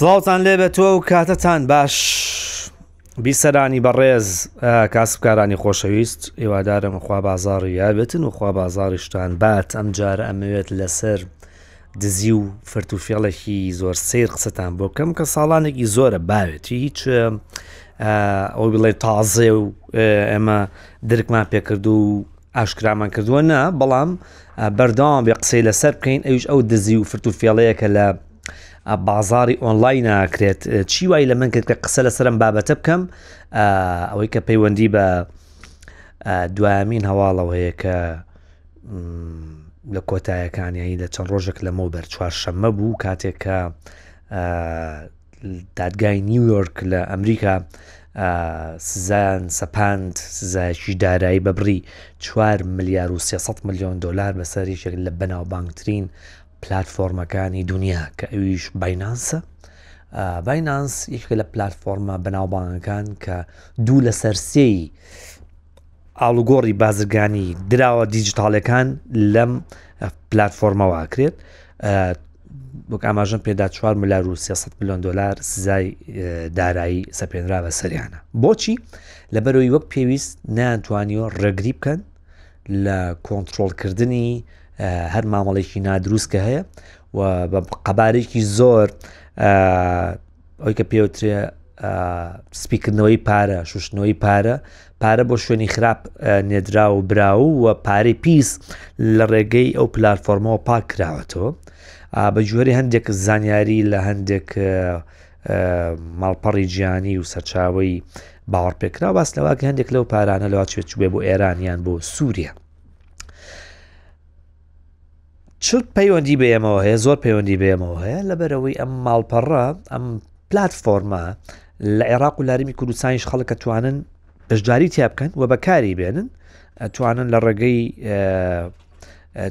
سڵاوان لێ بێت تۆ و کاتەتان باش بیسەرانی بەڕێز کاسبکارانی خۆشەویست ئێوادارم خوا بازاری یابێتن و خوا بازاریشتان بات ئەم جارە ئەمەوێت لەسەر دزی و فرت و فێڵێکی زۆر سیر قسەتان بۆ کەم کە ساڵانێکی زۆرە باوێتی هیچ ئەو بڵێ تازێ و ئێمە درکمان پێکردو و ئاشکرامان کردووە نا بەڵام بەردەوام بێ قسەی لەسەر بکەین ئەوش ئەو دزی و فرت و فێڵەیە کە لە بازاری ئۆنلاین ناکرێت چی وای لە من کرد کە قسە لەسرم بابەتە بکەم ئەوەی کە پەیوەندی بە دوایمین هەواڵەوە هەیە کە لە کۆتایەکانیایی لە چەند ڕۆژێک لەمەوبەر چوار شەممە بوو کاتێک کە دادگای نیویۆرک لە ئەمریکا سزایان سەپاند سزایکی دارایی بە بڕی 4 ملیار و 300 میلیۆن دلار بەسەر یەکێک لە بەناوبانگترین پلتفۆرمەکانی دنیا کە ئەویش باینانسە باینانس یەکێک لە پلتفۆرمە بەناوبانگەکان کە دوو لەسەر سێی ئاڵوگۆڕی بازرگانی دراوە دیجیتاالەکان لەم پلتفۆرمەوە کرێت وەک ئاماژەم پێدا چوار ملار و 300 میلیۆن دلار سزای دارایی سەپێنرا بە سەریانە بۆچی لەبەرەوەی وەک پێویست نانتوانی و ڕێگری بکەن لە کۆنتترۆلکردنی هەر مامەڵێکی نادروست کە هەیە و بە قەبارێکی زۆر ئەوی کە پێوترێ سپیکردنەوەی پارە شوشتنەوەی پارە پارە بۆ شوێنی خراپ نێدرا و براو و پارەی پیس لە ڕێگەی ئەو پلارفۆرمەوە پاک کراوەتەوە بە جوێری هەندێک زانیاری لە هەندێک ماڵپەڕی جیانی و سەرچاوی باوەڕ پێکرا باس لەواکە هەندێک لەو پارانە لەواچێت چوبێ بۆ ئێرانیان بۆ سووریا چرت پەیوەندی بە ئێمەوە هەیە زۆر پەیوەندی بە ئێمەوە هەیە لەبەرەوەی ئەم ماڵپەڕە ئەم پلتفۆرمە لە عێراق و لارمی کوردستانیش خەڵکە توانن بەشداری تیا بکەن و بەکاری بێنن توانن لە ڕێگەی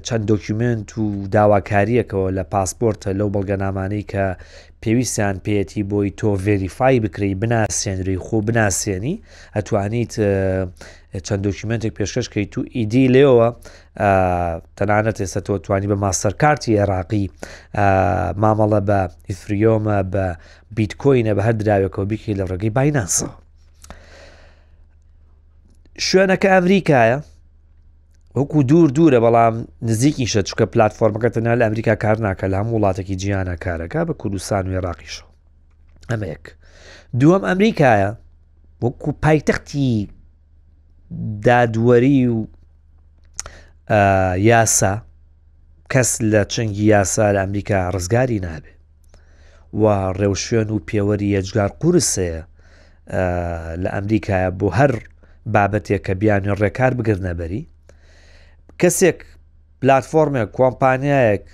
چەند دۆکیومنت و داواکاریەکەەوە لە پاسپۆرتە لەو بەڵگەنامانەی کە پێویستیان پێەتی بۆی تۆ ڤێریفای بکرێی بناسیێنری خۆ بناسیێنی ئەتوانیت چەند دۆکیومنتێک پێشکەشکەیت و ئیدی لێەوە تەنانەت ئێستا تۆ توانی بە ماستەرکارتی عێراقی مامەڵە بە ئیفریۆمە بە بیتکۆینە بە هەر دراوێکەوە بیکی لە ڕێگەی باینانسەوە شوێنەکە ئەمریکایە وەکو دوور دوورە بەڵام نزیکی شە چکە پلتفۆرمەکە تەنیا لە ئەمریکا کار ناکە لە هەموو وڵاتێکی جیانە کارەکە بە کوردستان و عێراقیشە ئەمەیەک دووەم ئەمریکایە وەکو پایتەختی دادوەری و یاسا کەس لە چنگی یاسا لە ئەمریکا ڕزگاری نابێ و ڕێوشێن و پێوەری یەجگار قورسەیە لە ئەمریکایە بۆ هەر بابەتێک کە بیانی ڕێکار بگرنەبەری کەسێک پلتفۆرمێک کۆمپانیایەک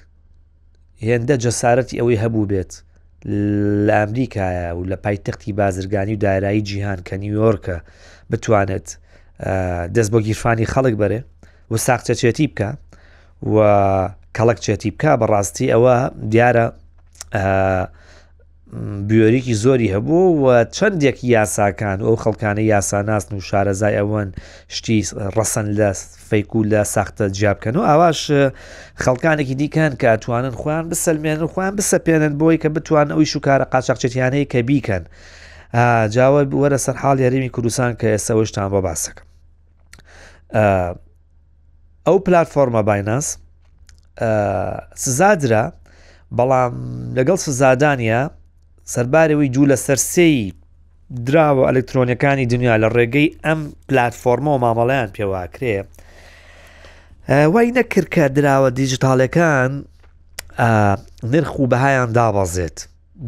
هێندە جەسارەتی ئەوەی هەبووبێت لە ئەمریکایە و لە پایتەختی بازرگانی و دارایی جیهان کە نیویۆرکە بتوانێت دەست بۆ گیرفانی خەڵک بەرێ و ساقچەچێتی بکە و کەڵک چێتی بکە بەڕاستی ئەوە دیارە بوێریی زۆری هەبوو و چەندێک یاساکان و ئەو خەڵکانە یاساناسن و شارەزای ئەوەن شتی ڕەسەن لە فەیک و لە ساختە جیابکەن و ئاواش خەڵکانێکی دیکەن کە توانن خۆیان بسەلمێن و خۆیان بسەپێنن بۆی کە بتوان ئەوی شوکارە قاچاقچێتیانەی کە بیکەن جاوە وەرە سەر حاڵ یاریمی کوردستان کە ئێسەوەشتان بۆ باسەکەم ئەو پلتفۆرمە بایناس سزادرا بەڵام لەگەڵ سزادانە سەربارەوەی دوو لە سەرسەی دراوە ئەلکترۆنیەکانی دنیا لە ڕێگەی ئەم پلتفۆرمەوە مامەڵیان پێواکرێ وای نەکرد کە دراوە دیجیتالەکان نرخ و بەهایان دابەزێت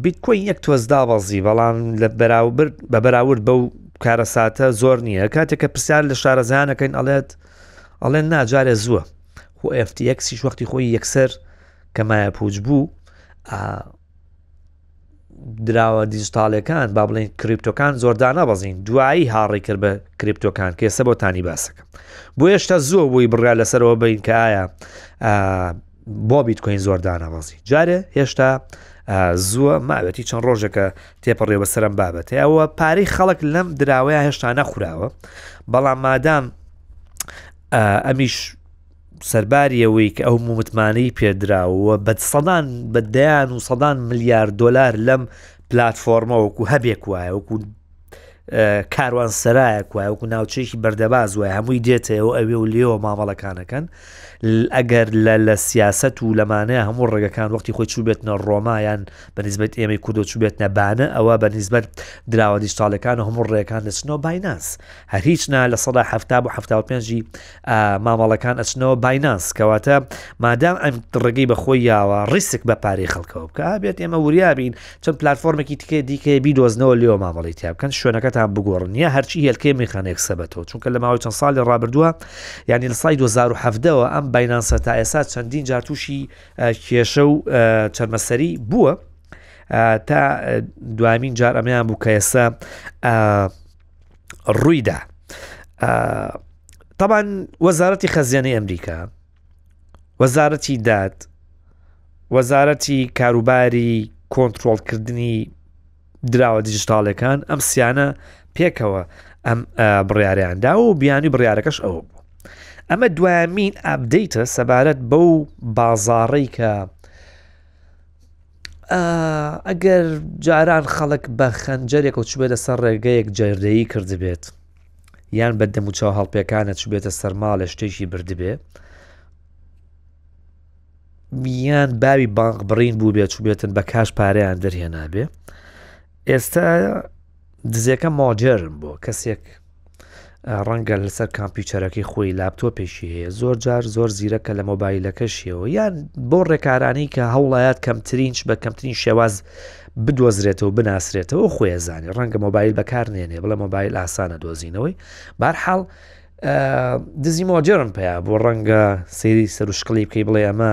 بیتکۆین یەک تۆز دابەزی بەڵام لە بەراورد بە بەراورد بەو کارەساتە زۆر نییە کاتێک کە پرسیار لە شارەزانەکەین ئەڵێت ئەڵێن ناجارێ زووە خۆ FTXیش وەختی خۆی یەکسەر کەمایە پوچ بوو دراوە دیجتالەکان با بڵێن کریپتۆکان زۆردانە بەزین دوایی هاڕی کرد بە کریپتۆکان کێسە بۆ تانی باسەکە بۆ هێشتا زۆر بووی بڕا لەسەرەوە بین کە ئایا بۆ بیتکۆین زۆر دانەبەزی جارێ هێشتا زووە ماوێتی چەند ڕۆژێکە تێپەڕێ بەسەرم بابەتێ ئەوە پارەی خەڵک لەم دراوەیە هێشتا نەخوراوە بەڵام مادام ئەمیش سەرباریەوەی کە ئەو متمانەی پێدراوە بە سەدان بە دەیان و سەدان ملیار دلار لەم پلتفۆرمەوەکو هەبێک وایە وەکو کاروان سەرایەک وایە وکو ناوچەیەکی بەردەباز وای هەمووی دێتەوە ئەوێ و لێەوە مامەڵەکانەکەن ئەگەر لە لە سیاست و لەمانەیە هەموو ڕێگەکان وەختی خۆی چوو بێتنە ڕۆمایان بەنیزبەت ئێمەی کوردۆ چوو بێتنە بانە ئەوە بەنیزبەت دراوە دیشتالەکان و هەموو ڕێەکان دەچنەوە بایناس هەر هیچ نا لە سەدا هەفتا بۆ ه پێنجی مامەڵەکان ئەچنەوە باینانس کەواتە مادام ئەم ڕێگەی بەخۆی یاوە ڕیسک بە پارەی خەڵکەوە بکە بێت ئێمە وریابین چەند پلتفۆرمێکی تکێ دیکە بیدۆزنەوە لێو مامەڵی تیا بکەن شوێنەکەتان بگۆڕن یا هەرچی هێلکەی میخانێک سەبەتەوە چونکە لە ماوەی چەند ساڵی ڕابردووە یعنی لە سای 2017ەوە ئەم باینانسە تا ئێسا چەندین جار تووشی کێشە و چەرمەسەری بووە تا دوایمین جار ئەمەیان بوو کە ئێستا ڕوویدا تاوان وەزارەتی خەزیێنەی ئەمریکا وەزارەتی داد وەزارەتی کاروباری کۆنتترۆلکردنی دراوە دیجیتالەکان ئەم سیانە پێکەوە ئەم بڕیاریاندا و بیانی بڕارەکەش ئەوە بوو ئەمە دوایمین ئابدەیتە سەبارەت بەو بازاڕی کە ئەگەر جاران خەڵک بە خەنجەرێک و چوبێتە سەر ڕێگەیەک جێردەیی کردبێت یان بە دەموچاو هەڵپێکانە چوبێتە سەرماڵە شتێکی بردبێ میان باوی بانق بڕین بوو بێت چوبێتن بە کاش پارەیان دەرهێنابێ ئێستا دزێکە مۆجرم بۆ کەسێک ڕەنگە لەسەر کامپیوتەرەکەی خۆی لاپتۆپێکی هەیە زۆر جار زۆر زیرەکە لە مۆبایلەکەشیەوە یان بۆ ڕێکارانی کە هەوڵایەت کەمترینش بە کەمترین شێواز بدۆزرێتەوە بناسرێتەوە خۆێزانانی ڕەنگە مۆبایل بەکار نێنێ بڵێ مۆبایل ئاسانە دۆزینەوەی بارحاڵ دزی مۆجرم پێیا بۆ ڕەنگە سری سەروشکڵی بکەی بڵێ ئەمە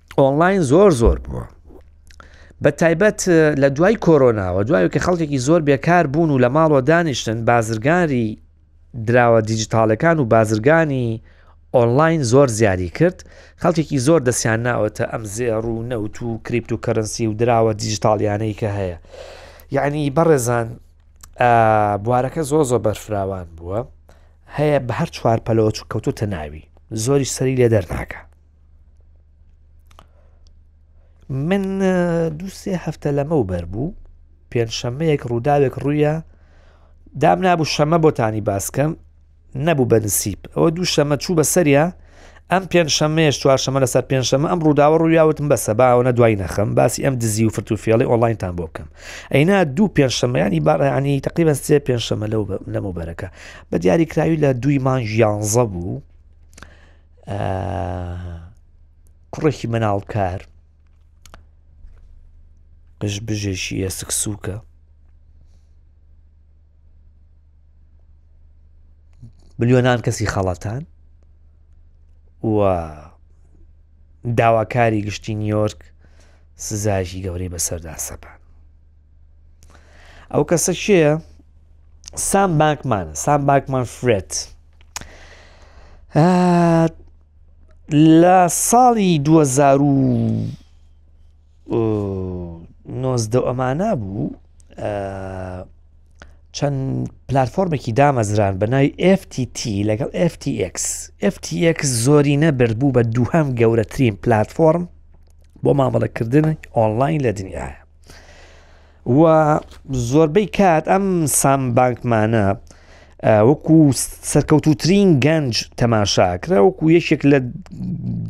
ئۆنلاین زۆر زۆر بووە بە تایبەت لە دوای کۆرۆناوە دوای کە خەڵکێکی زۆر بێکار بوون و لە ماڵەوە دانیشتن بازرگانی دراوە دیجیتالەکان و بازرگانی ئۆنلاین زۆر زیادی کرد خەڵکێکی زۆر دەستیان ناوەتە ئەم زێڕ و نەوت و کریپت و کەرەنسی و دراوە دیجیتاالیانەی کە هەیە یعنی بەڕێزان بوارەکە زۆر زۆر بەرفراوان بووە هەیە بە هەر چوار پەلەوە چ کەوتوتە ناوی زۆری سەری لێ دەرناکە من دووسێ هەفتە لەمە و بەر بوو پێنجشەمەیەک ڕووداوێک ڕوویە دام نابوو شەمە بۆتانی باسکەم نەبوو بە نسیب ئەوە دوو شەمە چوو بە سەریا ئەم پێنج شەمەیەش چوارشەمە لەسەر پێنجشەمە ئەم ڕووداوە ڕوویاوتم بە سەباوەە دوای نەخەم باسی ئەم دزی و فرت و فێڵی ئۆنلاینتان بۆ بکەم ئەینا دوو پێنجشەمەیانی باڕیانی تقریبا سێ پێنجشەمە لەو لەمەبەرەکە بە دیاریکراوی لە دوی مانگ یانزە بوو کوڕێکی مناڵکار قژ بژێکی یە سکسوکە ملیۆنان کەسی خەڵەتان و داواکاری گشتی نیۆرک سزایشی گەورەی بەسەردا سەپان ئەو کەسە شەیە سام باکمان سام باکمان فرێت لە ساڵی 2009 ئەمانە بوو چەند پلتفۆرمێکی دامەزران بە ناوی FTT لەگەڵ FTX FTX زۆری نەبرد بوو بە دووهەم گەورەترین پلتفۆرم بۆ مامەڵەکردن ئۆنلاین لە دنیاە و زۆربەی کات ئەم سام بانکمانە وەکو سەرکەوتوترین گەنج تەماشاکرا وەکو یەکێک لە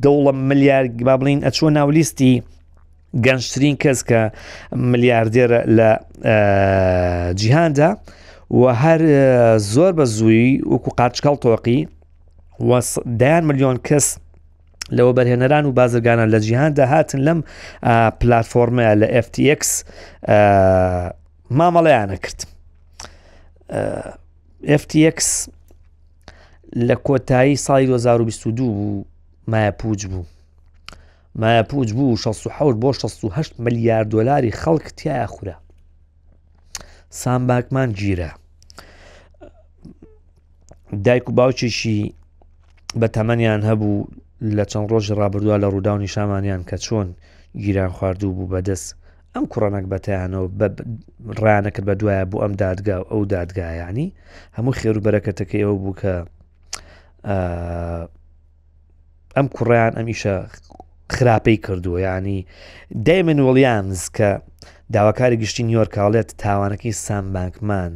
دەوڵە ملیار با بڵین ئەچوە ناولیستی گەنجترین کەس کە ملیاردێرە لە جیهاندا و هەر زۆر بە زووی وەکو قاچکەڵ تۆقی دەیان ملیۆن کەس لە وەبەرهێنەران و بازرگانان لە جیهاندا هاتن لەم پلتفۆرمەیە لە FTX مامەڵەیانە کرد FTX لە کۆتایی ساڵی 2022 بوو مایە پوچ بوو مایە پوچ بوو 16 بۆ 16 ملیار دلاری خەڵک تایە خورە سام باکمان گیرە دایک و باوکێکی بە تەمەنیان هەبوو لە چەند ڕۆژی ڕابردووە لە ڕووداونی شامانیان کە چۆن گیران خواردوو بوو بەدەست ئەم کوڕەنەک بەتیانەوە ڕانەکرد بە دوایە بۆ ئەم دادگا و ئەو دادگایانی هەموو خێر و بەرەکەتەکە ئەو بوو کە ئەم کوڕیان ئەمیشە خراپەی کردووە ینی دەیمن وڵیامز کە داواکاری گشتی نیۆرکاڵێت تاوانەکەی سامبانکمان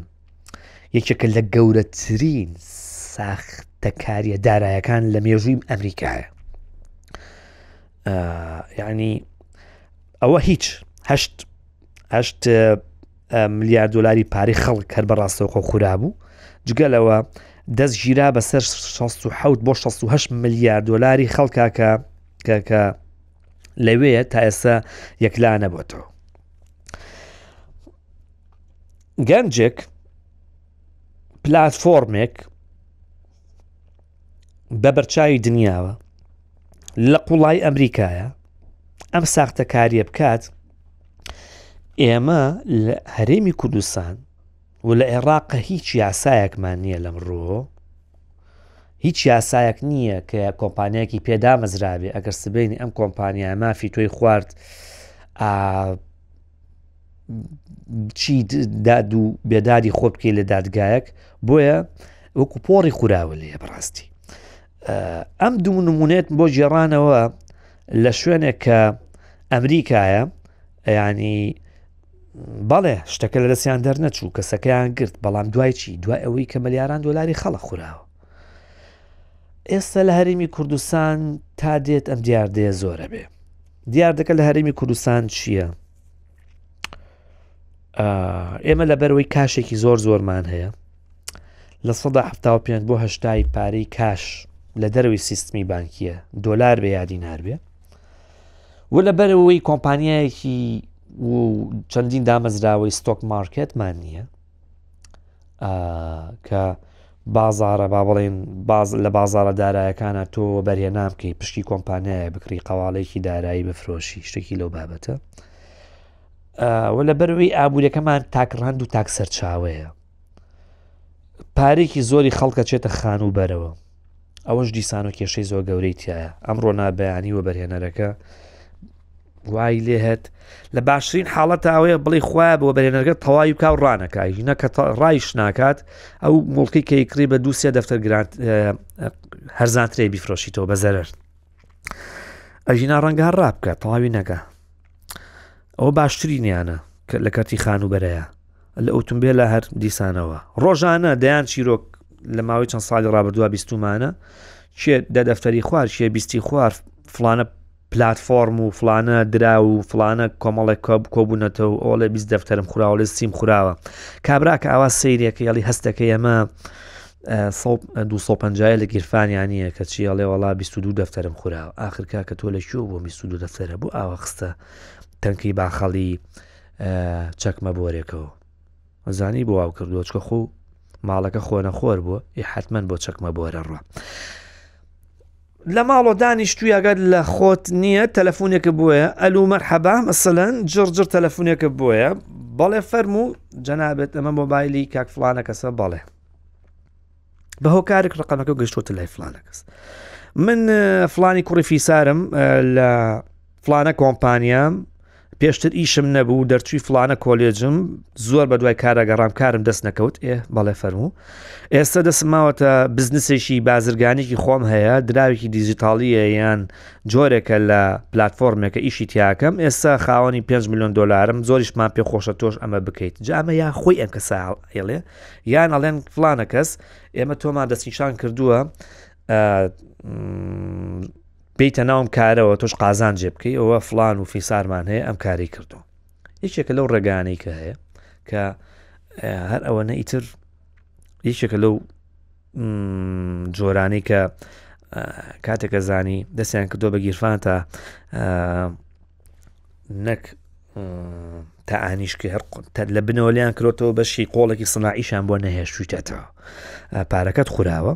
یەکێکە لە گەورەترین ساختەکاریە دارایەکان لە مێژووی ئەمریکایە یعنی ئەوە هیچ هەشت هەشت ملیار دلاری پارەی خەڵک هەر بەڕاستەوەخۆ خورا بوو جگەلەوە دەست گیرا بەسەر 16 بۆ 16 ملیار دلاری خەڵکە کە کە لەوێ تا ئێستا یەکلا نەبووەوە گەنجێک پلاتفۆرمێک بە بەرچاوی دنیاوە لە قوڵای ئەمریکایە ئەم ساختەکاریە بکات ئێمە لە هەرێمی کوردستان و لە عێراق هیچ یاسایەکمان نییە لەم ڕۆ هیچ یاسایەک نییە کە کۆمپانیایەکی پێدامەزراوێ ئەگەر سبینی ئەم کۆمپانیا مافی تۆی خوارد چی داد و بێدادی خۆ بکەی لە دادگایەک بۆیە وەکو پۆڕی خوراوە لێ بڕاستی ئەم دوو نمونێت بۆ جێڕانەوە لە شوێنێک کە ئەمریکایە ینی بەڵێ شتەکە لە دەستیان دەرنەچوو کەسەکەیان گرت بەڵام دوای چی دوای ئەوەی کە ملیاران دۆلاری خەڵە خوراوە ئێستا لە هەرمی کوردستان تا دێت ئەم دیاردەیە زۆرە بێ دیاردەکە لە هەرمی کوردستان چییە؟ ئێمە لەبەرەوەی کاشێکی زۆر زۆرمان هەیە لە سەدا هەفتا و پێنج بۆ هەشتای پارەی کاش لە دەروی سیستمی بانکیە دۆلار بێ یادی ناربێ و لە بەرەوەی کۆمپانیایەکی و چەندین دامەزراوەی ستۆک مارکێتمان نییە کە بازارە با بڵێن لە بازارە دارایەکانە تۆ بەرهێ نامکەی پشکی کۆمپانیایە بکری قەواڵێکی دارایی بفرۆشی شتێکی لەو بابەتە و لە بەروی ئابوووریەکەمان تاکڕند و تاک سەرچاوەیە پارێکی زۆری خەڵکە چێتە خان و بەرەوە ئەوەش دیسان و کێشەی زۆر گەورەی تایە ئەمڕۆ نابیانی وەبەرهێنەرەکە وای لێهێت لە باشترین حاڵەت ئەوەیە بڵی خوای بۆ بەرێنەرگە تەواوی کا و ڕانەکای ژینە کە ڕایش ناکات ئەو مڵکی کەیکڕی بە دووسێ دەفتەر گرانت هەرزانترێ بیفرۆشیتەوە بە زەرەر ئەژینا ڕەنگە هەر ڕابکە تەواوی نەکە ئەوە باشتری نیانە لە کەرتی خان و بەرەیە لە ئۆتمبیلە هەر دیسانەوە ڕۆژانە دەیان چیرۆک لە ماوەی چەند ساڵی ڕابردووە بیستمانە چێ دە دەفتەری خوار چێ بیستی خوار فلانە پلتفۆرم و فلانە درا و فلانە کۆمەڵێک کۆب کۆبوونەتەوە ئەوڵێ بیست دەفتەرم خوراوە لە سیم خوراوە کابراکە ئاوا سیرێکە یاڵی هەستەکە ئەمە دوو سەد و پەنجا لە گیرفانیا نییە کەچی ئەڵێ وەڵا بیست و دوو دەفتەرم خورا ئاخر کاکە تۆ لە کوێ بۆ بیست و دوو دەفتەرە بۆ ئاوە خستە تەنکی باخەڵی چەکمە بۆرێکەوە زانی بۆ ئاو کردووەچکە خۆ ماڵەکە خۆنە خۆر بووە ئی حتمما بۆ چەکمە بۆرە ڕە لە ماڵۆ دانیشتوی ئەگەر لە خۆت نییە تەلەفۆنێکە بۆیە ئەلومەر حەبا مەسەەن جڕجر تەلەفۆنێکە بۆیە بەڵێ فەرموو جەنابێت ئەمە مۆبایلی کاکفلانە کەسە بەڵێ بە هۆکارێک ڕقەمەکە گەشتوتە لای فلانە کەس من فلانی کوڕی فیسارم لە فلانە کۆمپانیام پێشتر ئیشم نەبوو دەرچوی فلانە کۆلێجم زۆر بە دوای کارەگەڕام کارم دەست نەکەوت ئێ بەڵێ فەرموو ئێستا دەسماوەتە بزنسێکی بازرگانێکی خۆم هەیە دراوێکی دیجیتاالیە یان جۆرێکە لە پلتفۆرمێکە ئیشی تیاکەم ئێستا خاوەنی 5 میلیۆن دلارم زۆریشمان پێ خۆشە تۆش ئەمە بکەیت جامە یا خۆی ئەم کەساڵ هێڵێ یان ئەڵێن فلانە کەس ئێمە تۆمان دەستنیشان کردووە بیتە ناوم کارەوە تۆش قازان جێ بکەی ئەوە فلان و فیسارمان هەیە ئەم کاری کردو یەکێکە لەو ڕێگانەی کە هەیە کە هەر ئەوە نە ئیتر یەکێکە لەو جۆرانی کە کاتێکە زانی دەستیان کردو بە گیرفان تا نەک تا ئانیشکە هەر لە بنەوەلیان کرۆتەوە بەشی قۆڵێکی سناعیشان بۆ نەهێشتویتێتەوە پارەکەت خوراوە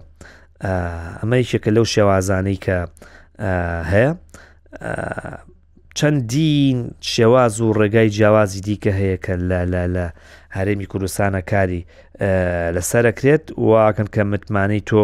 ئەمە یەکێکە لەو شێوازانەی کە هەیە چەندین شێواز و ڕێگای جیاوازی دیکە هەیە کە لە لە لە هەرێمی کوردستانە کاری لەسرەکرێت واکەن کە متمانەی تۆ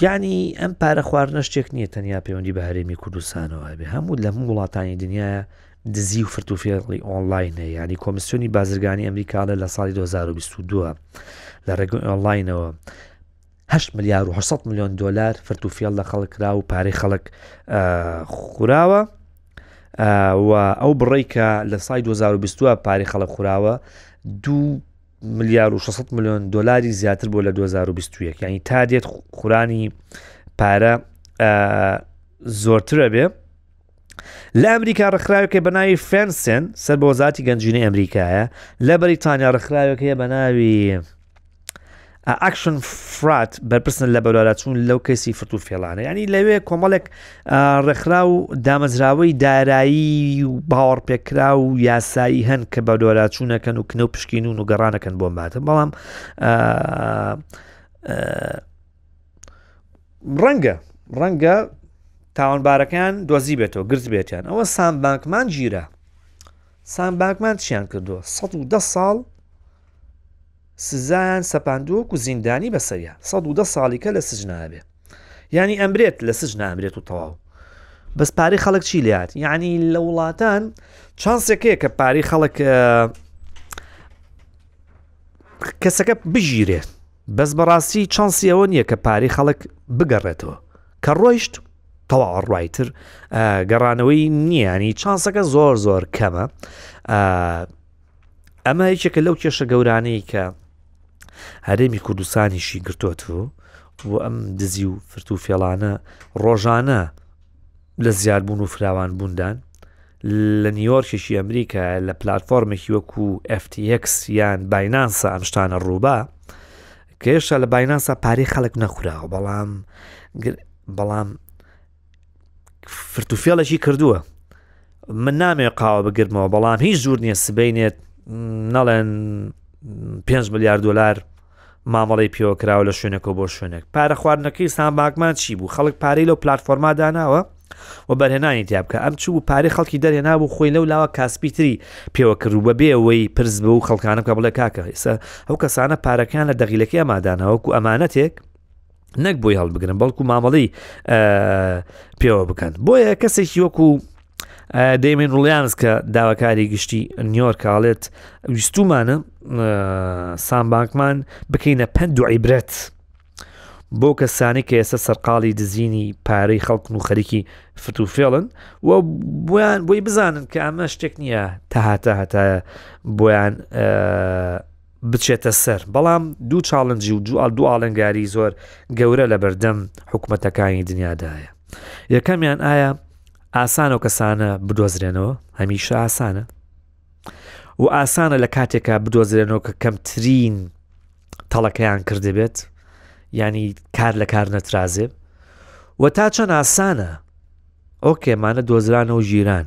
گیانی ئەم پارە خواردنە شتێک نییە تەنیا پەیوەندی بە هەرێمی کوردستانەوە هەبێ هەموو لە هەموو وڵاتانی دنیا دزی و فرتوفێڵی ئۆنلاینە ینی کۆمسیۆنی بازرگانی ئەمریکاە لە ساڵی 2022 لە ڕێگەی ئۆنلاینەوە 8 میلیار و 600 میلیۆن دلار فرتوفێڵ لە خەڵکرا و پارەی خەڵک خوراوە و ئەو بڕی کە لە سای 2022 پارەی خەڵک خوراوە دوو ملیار و 600 ملیۆن دلاری زیاتر بۆ لە 2021 ینی تا دێت خورانی پارە زۆرترە بێ لە ئەمریکا ڕخراوێکە بە ناوی فێنسن سەر بە وەزاتی گەنجینی ئەمریکایە لە بەریتانیا ڕخراوێکەیە بە ناوی ئاکشن فرات بەرپرسن لە بەرارچوون لەو کەسی فرت و فێڵانە ینی لەوێ کۆمەڵێک ڕێکخراو دامەزراوەی دارایی و باوەڕپێکرا و یاسایی هەن کە بە دۆراچوونەکەن و کنە و پشکینون و گەڕانەکەن بۆ ماتە بەڵام ڕەنگە ڕەنگە تاوانبارەکان دۆزی بێتەوە گرت بێتیان ئەوە سامبانکمان گیرە سامبانکمان چیان کردووە 110 ساڵ سزایان سەپاندووە وەکو زیندانی بەسەریان سەد و دە ساڵیکە لە سجنابێ یعنی ئەمرێت لە سجن ئەمرێت و تەواو بەس پارەی خەڵک چی لات یعنی لە وڵاتان چانسێکەیە کە پارەی خەڵک کەسەکە بگیرێت بەس بەڕاستی چانسی ئەوە نییە کە پارەی خەڵک بگەڕێتەوە کە ڕۆیشت تەواو ڕایتر گەڕانەوەی نییانی چانسەکە زۆر زۆر کەمە ئەمە یەکێکە لەو کێشە گەورانەی کە هەرێمی کوردستانیشی گرتوت و بۆ ئەم دزی و فرت و فێڵانە ڕۆژانە لە زیادبوون و فراوان بووندان لە نیویۆرکێکی ئەمریکا لە پلتفۆرمێکی وەکو FTX یان باینانسە ئەم شتانە ڕووبە کێشە لە باینانسا پارەی خەڵک نەخوراوە بەڵام بەڵام فرتوفێڵێکی کردووە من نامێ قاوە بگرمەوە بەڵام هیچ زور نییە سبینێت نەڵێن 5 ملیار دلار مامەڵی پێوەکراوە لە شوێنەکە بۆ شوێنێک پارە خواردنەکەی سامباکمان چی بوو خەڵک پارەی لەو پلتفۆرما داناوە و بەرهێنانی تیا بکە ئەم چوو پارەی خەڵکی دەرێنا بوو خۆی لەو لاوە کاسپی تری پێوە کرد و بەبێ ئەوەی پرس بە و خەڵکانە بکە بڵێ کاکە ئێستا ئەو کەسانە پارەکان لە دەغیلەکەی ئەماداناوەکو ئەمانەتێک نەک بۆی هەڵبگرن بەڵکو مامەڵی پێوە بکەن بۆیە کەسێکی وەکو دەیمێن ڕڵیانس کە داواکاری گشتی نیۆرکاڵێت ویستومانە سامبانکمان بکەینە پند و عیبرەت بۆ کەسانی کە ئێستا سەرقاڵی دزینی پارەی خەڵکن و خەریکی فتوفێڵن و بۆیان بۆی بزانن کە ئەمە شتێک نییە تاهاتە هەتایە بۆیان بچێتە سەر بەڵام دوو چاڵنجی و دوال دوو ئاڵنگاری زۆر گەورە لە بەردەم حکوومەتەکانی دنیادایە یەکەمیان ئایا ئاسان و کەسانە بدۆزرێنەوە هەمیشە ئاسانە و ئاسانە لە کاتێکا بدۆزرێنەوە کە کەمترین تەڵەکەیان کردبێت ینی کار لە کار نەترازێ و تا چەند ئاسانە ئۆکێمانە دۆزرانەوە ژیران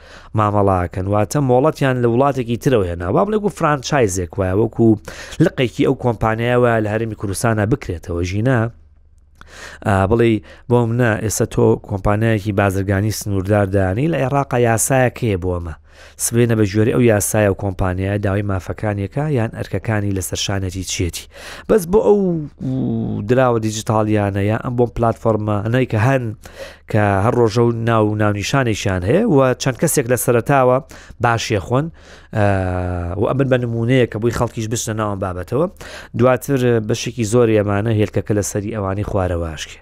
مامەڵاکەن واتە مۆڵەتیان لە وڵاتێکی ترەوە هێنا با بڵێ و فرانچایزێک وایە وەکو لقێکی ئەو کۆمپانیایەوە لە هەرمی کوردستانە بکرێتەوە ژینە بڵێ بۆ منە ئێستا تۆ کۆمپانیایەکی بازرگانی سنوورداردانی لە عێراق یاسایەکەیە بۆمە سبێنە بە گوێری ئەو یاسایە و کۆمپانیایە داوای مافەکانیەکە یان ئەرکەکانی لەسەر شانەتی چێتی بەس بۆ ئەو دراوە دیجیتاالیانە یا ئەم بۆم پلتفۆرمە ئەنای کە هەن کە هەر ڕۆژە و ناو و ناونیشانێکیان هەیە و چەند کەسێک لە سەرتاوە باشێ خۆن و ئەمن بە نمونەیە کە بووی خەڵکیش بچنە ناوم بابەتەوە دواتر بەشێکی زۆر ئەمانە هێلکەکە لە سەری ئەوانی خوارەواشکێ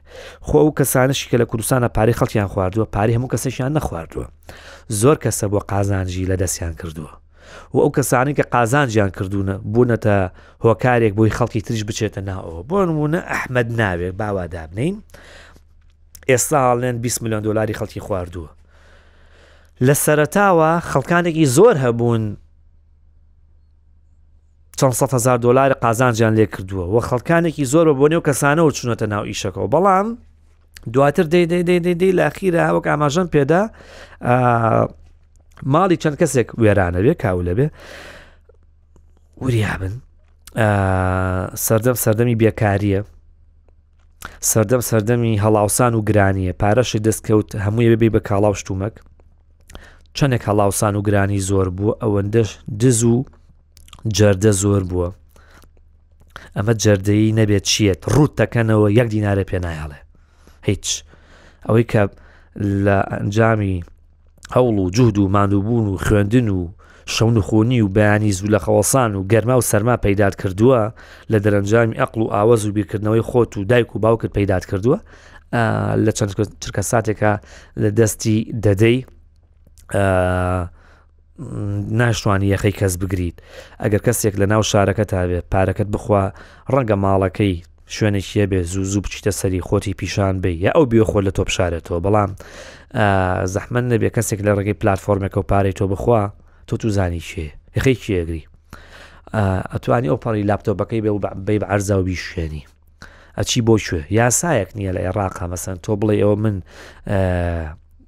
خۆ و کەسانشی کە لە کوردستانە پارەی خەڵکیان خواردووە پارەی هەموو کەسێکیان نەخواردووە زۆر کەسە بۆ قازانجی لە دەستیان کردووە و ئەو کەسانی کە قازانجیان کردوونە بوونەتە هۆکارێک بۆی خەڵکی تریش بچێتە ناوەوە بۆ نمونە ئەحمد ناوێت باوادابنین ئێستا ئەڵێن بیست ملیۆن دۆلاری خەڵکی خواردووە لە سەرەتاوە خەڵکانێکی زۆر هەبوون چەند سە هزار دلار قازانجیان لێ کردووە و خەڵکانێکی زۆر بە بۆ نێو کەسانەوە چونەتە ناو ئیشەکەەوە بەڵام دواتر دەی دەی دەی دەی دەی لاخیرە وەک ئاماژەم پێدا ماڵی چەند کەسێک وێرانەوێ کاولەبێ وریابن سەردەم سەردەمی بێکاریە سەردەم سەردەمی هەڵاوسان و گرانیە پارەشی دەستکەوت هەمووی ببی بە کاڵا و شتومەک چەندێک هەڵاوسان و گرانی زۆر بوو ئەوەندەش دز و جەردە زۆر بووە ئەمە جەردەیی نەبێت چیت ڕوت دەکەنەوە یەک دینارە پێنایاڵێ هیچ ئەوەی کە لە ئەنجامی هەوڵ و جوهد و ماندووبوون و خوێندن و شەونخۆنی و بەیانی زوو لە خەوەسان و گەرما و سەرما پەیدات کردووە لە دەرەنجامی ئەقل و ئاوەز و بیرکردنەوەی خۆت و دایک و باوکت پەیدات کردووە لە چەند چرکە ساتێکە لە دەستی دەدەی ناشتوانی یەخەی کەس بگریت ئەگەر کەسێک لە ناو شارەکە تاوێت پارەکەت بخوا ڕەنگە ماڵەکەی شوێنێکیە بێ زوو زوو بچیتە سەری خۆتی پیشان بێ یا ئەو بێ خۆ لە تۆ بشارێتەوە بەڵام زەحمن نەبێ کەسێک لە ڕێگەی پلتفۆرمێکە و پارەی تۆ بخوا تۆ تو زانی چێ یخی کێگری ئەتوانی ئەو پەڕی لاپتۆپەکەی بێ بەی بەعرزا و بیشوێنی ئەچی بۆ کوێ یاسایەک نییە لە عێراقا مەسەن تۆ بڵێ ئەوە من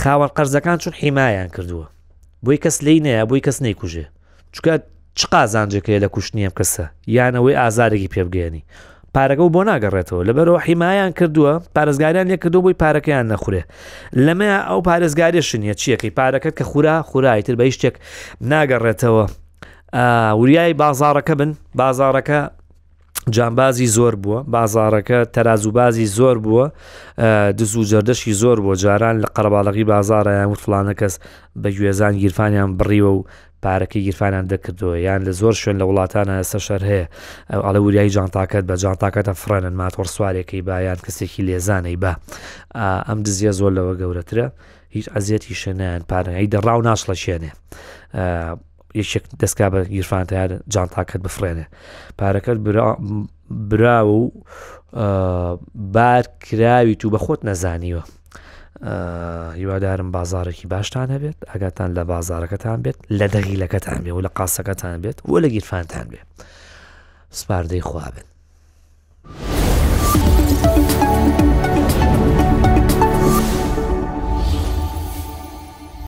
خاوەن قەرزەکان چون حیمایان کردووە بۆی کەس لی نەیە بۆی کەس نەیکوژێ چکە چ قازانجێکەیە لە کوشتنی ئەم کەسە یانەوەی ئازارێکی پێبگەێنی پارەکە و بۆ ناگەڕێتەوە لەبەرەوە حیمایان کردووە پارێزگاریان لێ کردو بۆی پارەکەیان نەخورێ لەمە ئەو پارێزگارێش نیە چیەکەی پارەکەت کە خورا خورای تر بە شتێک ناگەڕێتەوە وریای بازارەکە بن بازارەکە جامبازی زۆر بووە بازارەکە تەرازوبازی زۆر بووە دز و جەردەشی زۆر بۆ جاران لە قەرباڵغی بازارەیان و فلانە کەس بە گوێزان گیرفانیان بڕیوە و پارەکە گیرفانان دەکردەوە یان لە زۆر شوێن لە وڵاتانە ئێستا شەر هەیە ئەو ئەڵە وریایی جانتاکەت بە جانتاکەتە فرەنن ماتۆڕ سوارێکی بایان کەسێکی لێزانەی بە ئەم دزیە زۆر لەوە گەورەترە هیچ عزیەتی شوێنیان پارەی دەڕاو ناشڵەشێنێ یەکێک دەستکا بە گیرفان تیار جانتاکەت بفرێنێ پارەکەت براوە و بار کراوی تو بە خۆت نەزانیوە هیوادارم بازارێکی باشتان هەبێت ئەگاتان لە بازارەکەتان بێت لە دەغیلەکەتان بێ و لە قاسەکەتان بێت و لە گیرفانتان بێت سپاردەی خوابن.